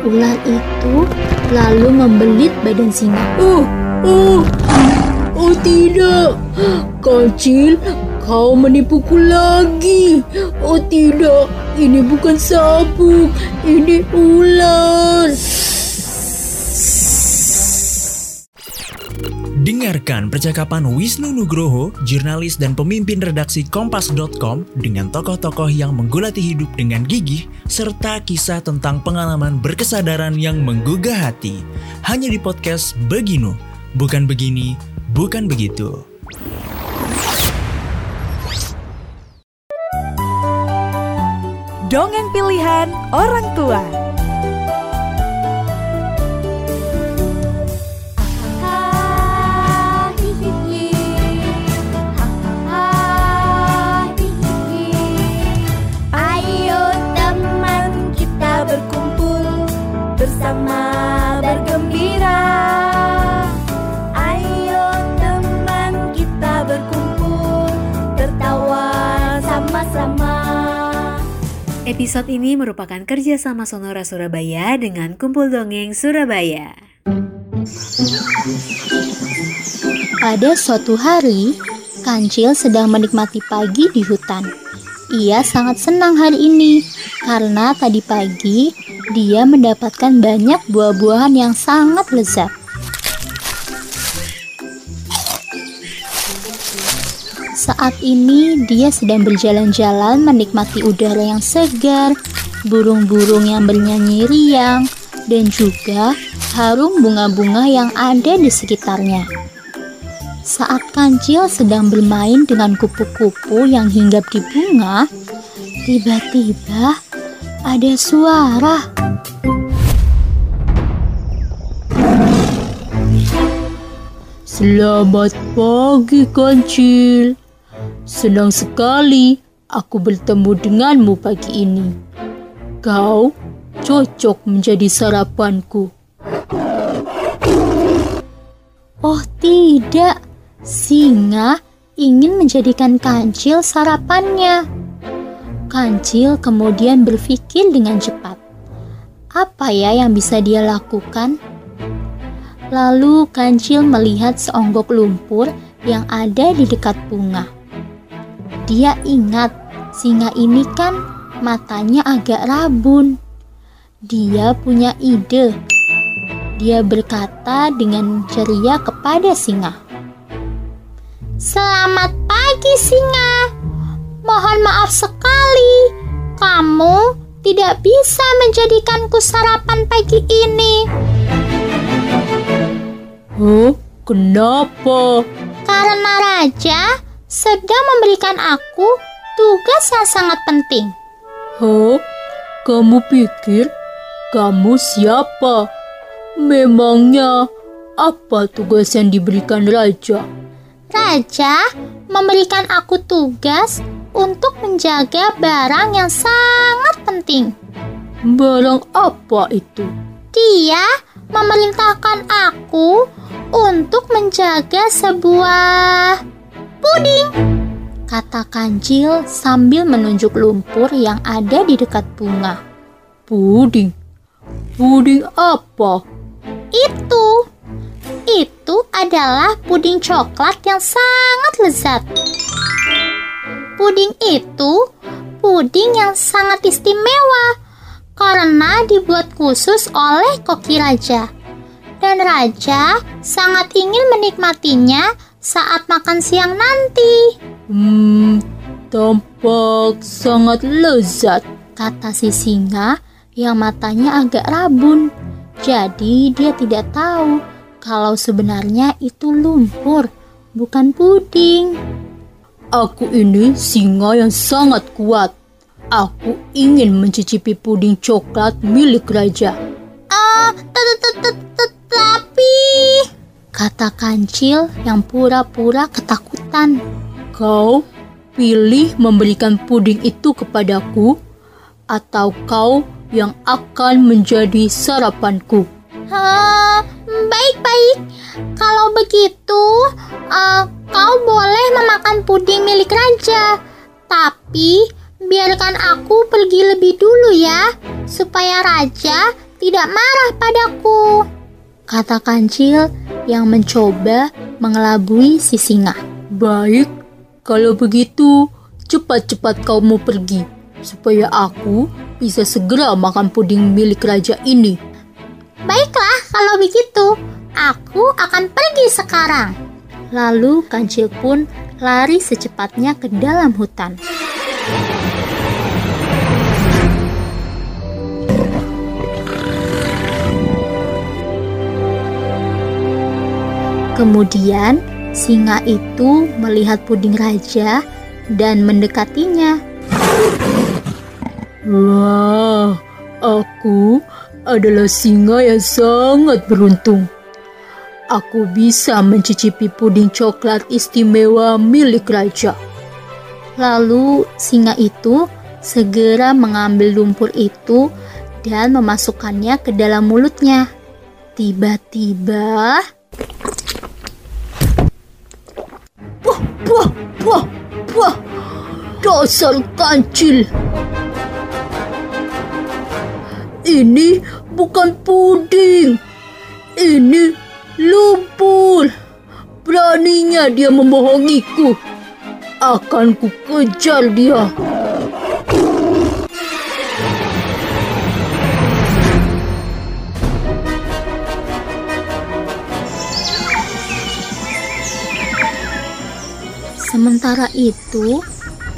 Ular itu lalu membelit badan singa. Oh, oh, oh tidak. Kancil, kau menipuku lagi. Oh tidak, ini bukan sabuk, ini ular. Dengarkan percakapan Wisnu Nugroho, jurnalis dan pemimpin redaksi Kompas.com dengan tokoh-tokoh yang menggulati hidup dengan gigih, serta kisah tentang pengalaman berkesadaran yang menggugah hati. Hanya di podcast Beginu, bukan begini, bukan begitu. Dongeng pilihan orang tua. Episode ini merupakan kerjasama Sonora Surabaya dengan Kumpul Dongeng Surabaya. Pada suatu hari, Kancil sedang menikmati pagi di hutan. Ia sangat senang hari ini karena tadi pagi dia mendapatkan banyak buah-buahan yang sangat lezat. Saat ini dia sedang berjalan-jalan menikmati udara yang segar, burung-burung yang bernyanyi riang, dan juga harum bunga-bunga yang ada di sekitarnya. Saat kancil sedang bermain dengan kupu-kupu yang hinggap di bunga, tiba-tiba ada suara. Selamat pagi, Kancil. Senang sekali aku bertemu denganmu pagi ini. Kau cocok menjadi sarapanku. Oh tidak, singa ingin menjadikan kancil sarapannya. Kancil kemudian berpikir dengan cepat. Apa ya yang bisa dia lakukan? Lalu kancil melihat seonggok lumpur yang ada di dekat bunga. Dia ingat singa ini kan matanya agak rabun. Dia punya ide. Dia berkata dengan ceria kepada singa. Selamat pagi singa. Mohon maaf sekali. Kamu tidak bisa menjadikanku sarapan pagi ini. Huh? Kenapa? Karena raja sedang memberikan aku tugas yang sangat penting. Huh? Kamu pikir kamu siapa? Memangnya apa tugas yang diberikan raja? Raja memberikan aku tugas untuk menjaga barang yang sangat penting. Barang apa itu? Dia memerintahkan aku untuk menjaga sebuah puding. Kata kancil sambil menunjuk lumpur yang ada di dekat bunga. Puding. Puding apa? Itu, itu adalah puding coklat yang sangat lezat. Puding itu puding yang sangat istimewa karena dibuat khusus oleh koki raja. Dan raja sangat ingin menikmatinya saat makan siang nanti. Hmm, tampak sangat lezat. Kata si singa yang matanya agak rabun. Jadi dia tidak tahu kalau sebenarnya itu lumpur, bukan puding. Aku ini singa yang sangat kuat. Aku ingin mencicipi puding coklat milik raja. Ah, tetapi kata kancil yang pura-pura ketakutan. Kau pilih memberikan puding itu kepadaku atau kau yang akan menjadi sarapanku. Ah, baik-baik. Kalau begitu, ah, kau boleh memakan puding milik raja. Tapi biarkan aku pergi lebih dulu ya, supaya raja tidak marah padaku, kata kancil yang mencoba mengelabui si singa. Baik, kalau begitu cepat-cepat kau mau pergi supaya aku bisa segera makan puding milik raja ini. Baiklah, kalau begitu, aku akan pergi sekarang. Lalu kancil pun lari secepatnya ke dalam hutan. Kemudian, singa itu melihat puding raja dan mendekatinya. Wah, aku adalah singa yang sangat beruntung. Aku bisa mencicipi puding coklat istimewa milik raja. Lalu singa itu segera mengambil lumpur itu dan memasukkannya ke dalam mulutnya. Tiba-tiba, Wah, wah, dasar kancil. Ini bukan puding. Ini lumpur. Beraninya dia membohongiku. Akan ku dia. Sementara itu,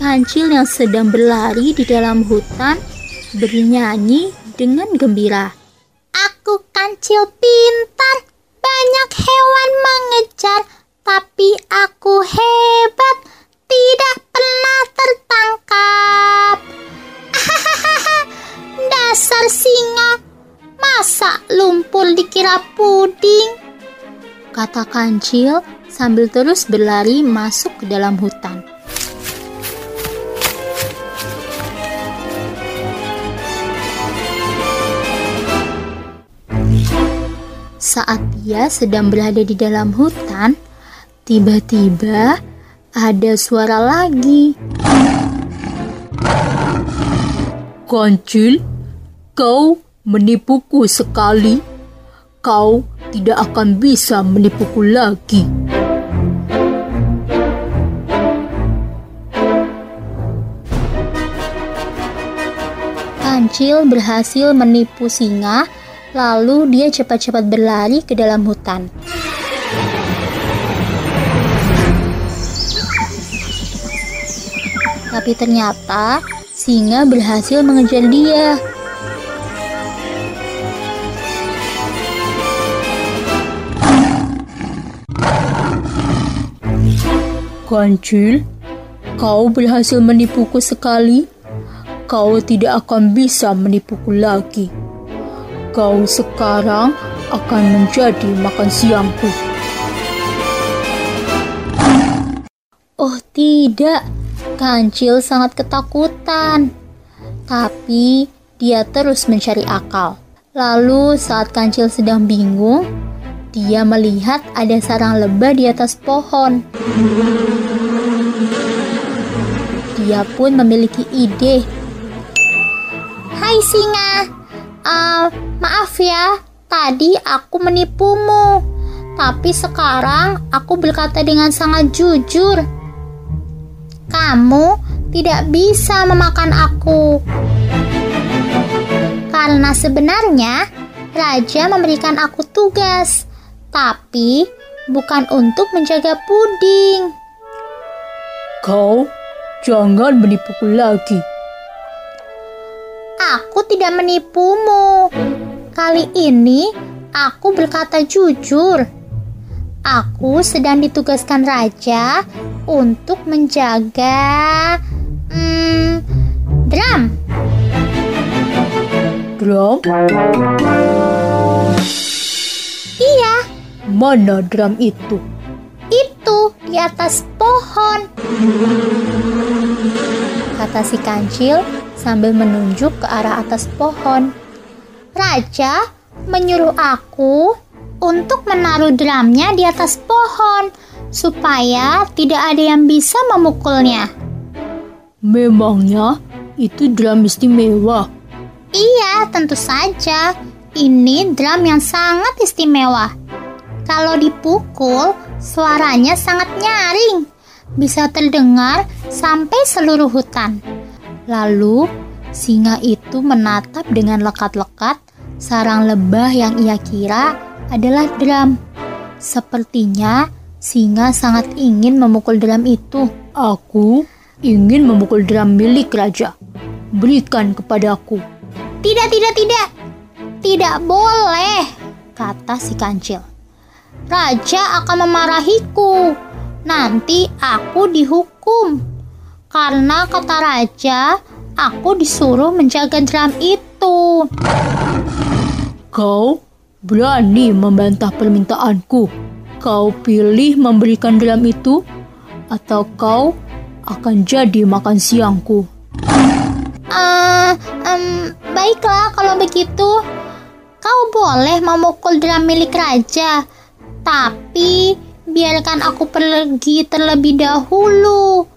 kancil yang sedang berlari di dalam hutan bernyanyi dengan gembira. Aku kancil pintar, banyak hewan mengejar, tapi aku hebat, tidak pernah tertangkap. Dasar singa, masa lumpur dikira puding? Kata kancil sambil terus berlari masuk ke dalam hutan. Saat dia sedang berada di dalam hutan, tiba-tiba ada suara lagi. Kancil, kau menipuku sekali. Kau tidak akan bisa menipuku lagi. Kancil berhasil menipu singa, lalu dia cepat-cepat berlari ke dalam hutan. Tapi ternyata singa berhasil mengejar dia. Kancil, kau berhasil menipuku sekali. Kau tidak akan bisa menipuku lagi. Kau sekarang akan menjadi makan siangku. Oh tidak, Kancil sangat ketakutan. Tapi dia terus mencari akal. Lalu saat Kancil sedang bingung, dia melihat ada sarang lebah di atas pohon. Dia pun memiliki ide. Hai singa, uh, maaf ya, tadi aku menipumu. Tapi sekarang aku berkata dengan sangat jujur. Kamu tidak bisa memakan aku. Karena sebenarnya raja memberikan aku tugas, tapi bukan untuk menjaga puding. Kau jangan menipuku lagi. Aku tidak menipumu. Kali ini aku berkata jujur. Aku sedang ditugaskan raja untuk menjaga hmm, drum. Drum? Iya, Mana drum itu? itu di atas pohon. Kata si kancil sambil menunjuk ke arah atas pohon. Raja menyuruh aku untuk menaruh drumnya di atas pohon supaya tidak ada yang bisa memukulnya. Memangnya itu drum istimewa. Iya, tentu saja. Ini drum yang sangat istimewa. Kalau dipukul, suaranya sangat nyaring. Bisa terdengar sampai seluruh hutan. Lalu, singa itu menatap dengan lekat-lekat sarang lebah yang ia kira adalah drum. Sepertinya singa sangat ingin memukul drum itu. Aku ingin memukul drum milik raja. Berikan kepadaku. Tidak, tidak, tidak. Tidak boleh, kata si kancil. Raja akan memarahiku. Nanti aku dihukum. Karena kata raja, aku disuruh menjaga drum itu. Kau berani membantah permintaanku. Kau pilih memberikan drum itu, atau kau akan jadi makan siangku. Ah, em, baiklah kalau begitu. Kau boleh memukul drum milik raja, tapi biarkan aku pergi terlebih dahulu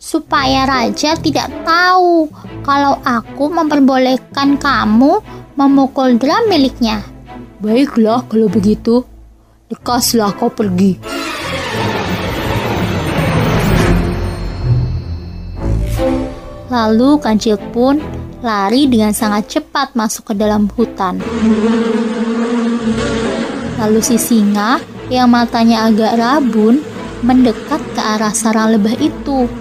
supaya raja tidak tahu kalau aku memperbolehkan kamu memukul drum miliknya. Baiklah kalau begitu, lekaslah kau pergi. Lalu kancil pun lari dengan sangat cepat masuk ke dalam hutan. Lalu si singa yang matanya agak rabun mendekat ke arah sarang lebah itu.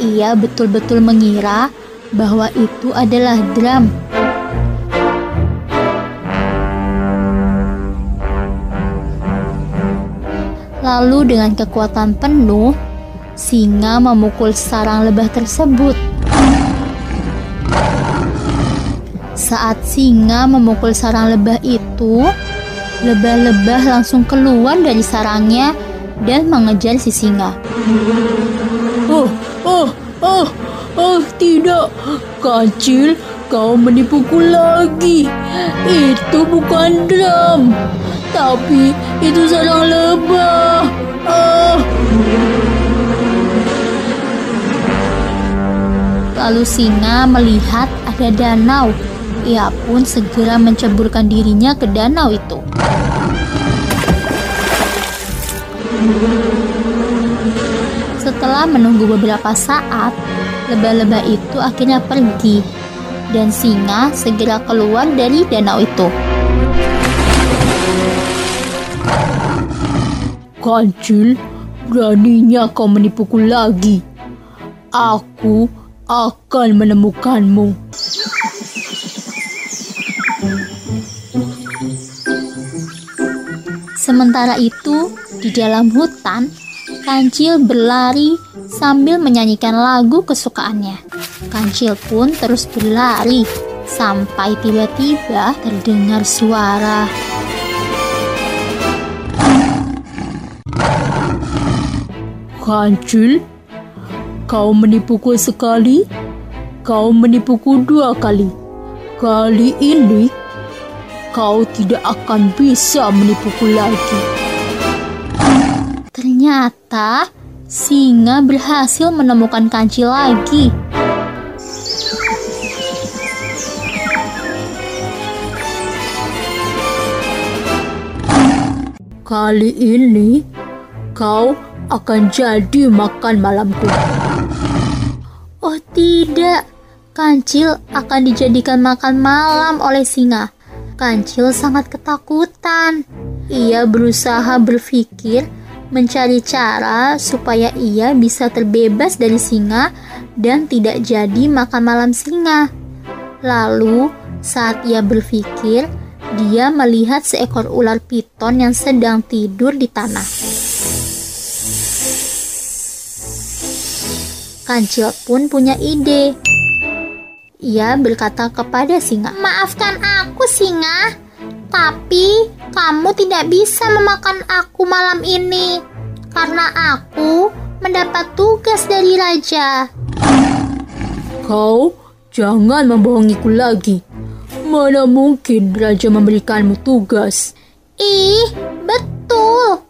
Ia betul-betul mengira bahwa itu adalah drum. Lalu dengan kekuatan penuh, singa memukul sarang lebah tersebut. Saat singa memukul sarang lebah itu, lebah-lebah langsung keluar dari sarangnya dan mengejar si singa. Oh, oh, oh, oh, tidak. Kancil, kau menipuku lagi. Itu bukan drum, tapi itu sarang lebah. Ah. Lalu singa melihat ada danau. Ia pun segera menceburkan dirinya ke danau itu. Setelah menunggu beberapa saat, lebah-lebah itu akhirnya pergi dan singa segera keluar dari danau itu. Kancil, beraninya kau menipuku lagi. Aku akan menemukanmu. Sementara itu, di dalam hutan, Kancil berlari sambil menyanyikan lagu kesukaannya. Kancil pun terus berlari sampai tiba-tiba terdengar suara. Kancil, kau menipuku sekali, kau menipuku dua kali. Kali ini, kau tidak akan bisa menipuku lagi. Ternyata singa berhasil menemukan kancil lagi. Kali ini, kau akan jadi makan malamku. Oh tidak, kancil akan dijadikan makan malam oleh singa. Kancil sangat ketakutan. Ia berusaha berpikir mencari cara supaya ia bisa terbebas dari singa dan tidak jadi makan malam singa. Lalu, saat ia berpikir, dia melihat seekor ular piton yang sedang tidur di tanah. Kancil pun punya ide. Ia berkata kepada singa, "Maafkan aku, singa, tapi kamu tidak bisa memakan aku malam ini karena aku mendapat tugas dari raja." Kau jangan membohongiku lagi. Mana mungkin raja memberikanmu tugas? Ih, betul.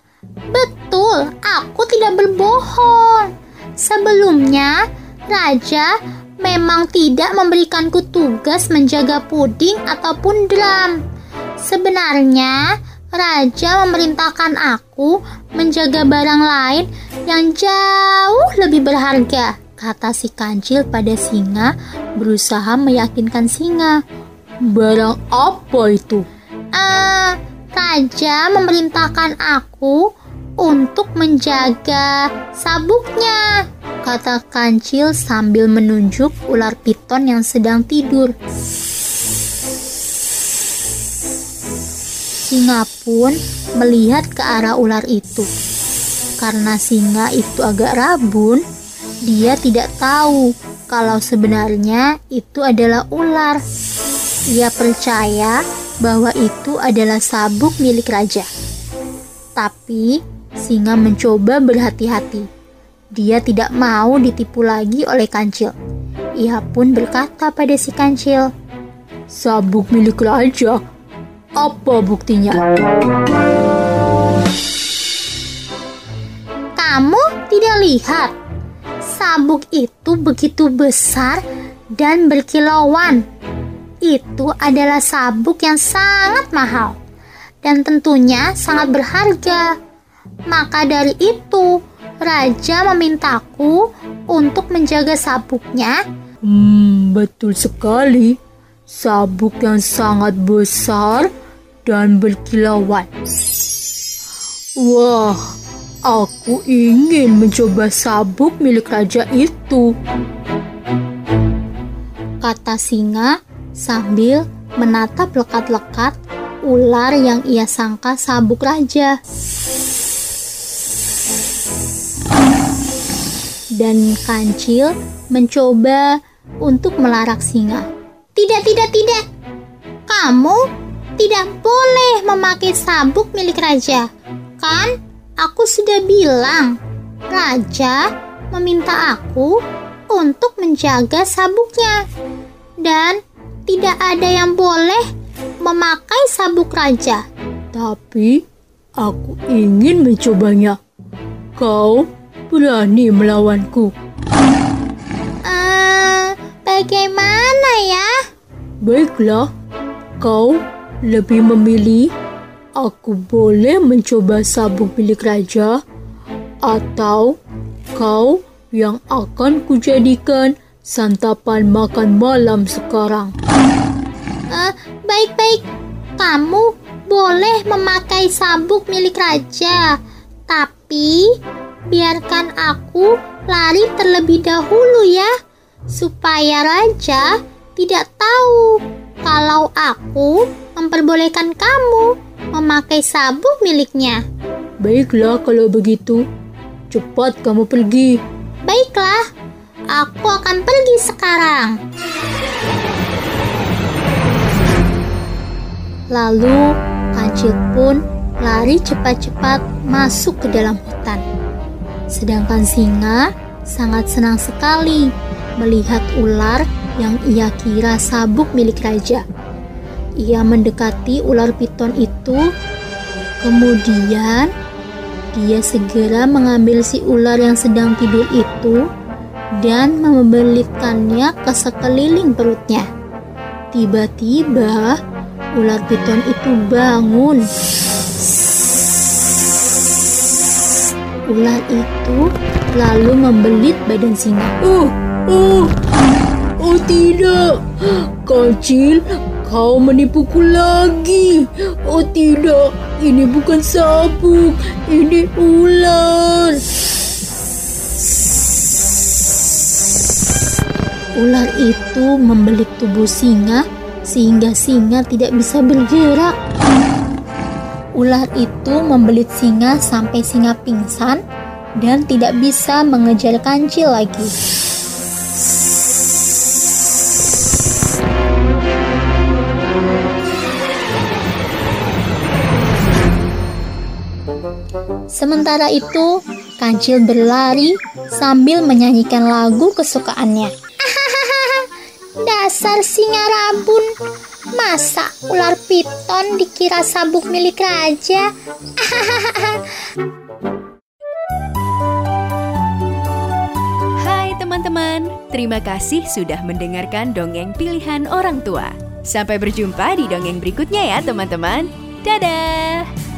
Betul, aku tidak berbohong. Sebelumnya, raja memang tidak memberikanku tugas menjaga puding ataupun drum. Sebenarnya, raja memerintahkan aku menjaga barang lain yang jauh lebih berharga, kata si kancil pada singa, berusaha meyakinkan singa. Barang apa itu? Ah, raja memerintahkan aku untuk menjaga sabuknya, kata kancil sambil menunjuk ular piton yang sedang tidur. Singa pun melihat ke arah ular itu. Karena singa itu agak rabun, dia tidak tahu kalau sebenarnya itu adalah ular. Ia percaya bahwa itu adalah sabuk milik raja. Tapi singa mencoba berhati-hati. Dia tidak mau ditipu lagi oleh kancil. Ia pun berkata pada si kancil, Sabuk milik raja? Apa buktinya? Kamu tidak lihat? Sabuk itu begitu besar dan berkilauan. Itu adalah sabuk yang sangat mahal dan tentunya sangat berharga. Maka dari itu, raja memintaku untuk menjaga sabuknya. Hmm, betul sekali. Sabuk yang sangat besar dan berkilauan. Wah, aku ingin mencoba sabuk milik raja itu. Kata singa sambil menatap lekat-lekat ular yang ia sangka sabuk raja. Dan kancil mencoba untuk melarak singa. Tidak, tidak, tidak. Kamu tidak boleh memakai sabuk milik raja. Kan aku sudah bilang, raja meminta aku untuk menjaga sabuknya. Dan tidak ada yang boleh memakai sabuk raja. Tapi aku ingin mencobanya. Kau berani melawanku. Eh, bagaimana ya? Baiklah, kau lebih memilih aku boleh mencoba sabuk milik raja atau kau yang akan kujadikan santapan makan malam sekarang. Eh, baik-baik. Kamu boleh memakai sabuk milik raja, tapi biarkan aku lari terlebih dahulu ya, supaya raja tidak tahu kalau aku memperbolehkan kamu memakai sabuk miliknya. Baiklah kalau begitu, cepat kamu pergi. Baiklah, aku akan pergi sekarang. Lalu kancil pun lari cepat-cepat masuk ke dalam hutan. Sedangkan singa sangat senang sekali melihat ular yang ia kira sabuk milik raja. Ia mendekati ular piton itu, kemudian dia segera mengambil si ular yang sedang tidur itu dan membelitkannya ke sekeliling perutnya. Tiba-tiba, ular piton itu bangun. Ular itu lalu membelit badan singa. Oh, oh, oh tidak, kecil, kau menipuku lagi. Oh tidak, ini bukan sabuk, ini ular. Ular itu membelit tubuh singa sehingga singa tidak bisa bergerak. Ular itu membelit singa sampai singa pingsan dan tidak bisa mengejar kancil lagi. Sementara itu, kancil berlari sambil menyanyikan lagu kesukaannya. Dasar singa rabun, masa ular piton dikira sabuk milik raja? Hai teman-teman, terima kasih sudah mendengarkan dongeng pilihan orang tua. Sampai berjumpa di dongeng berikutnya ya teman-teman. Dadah!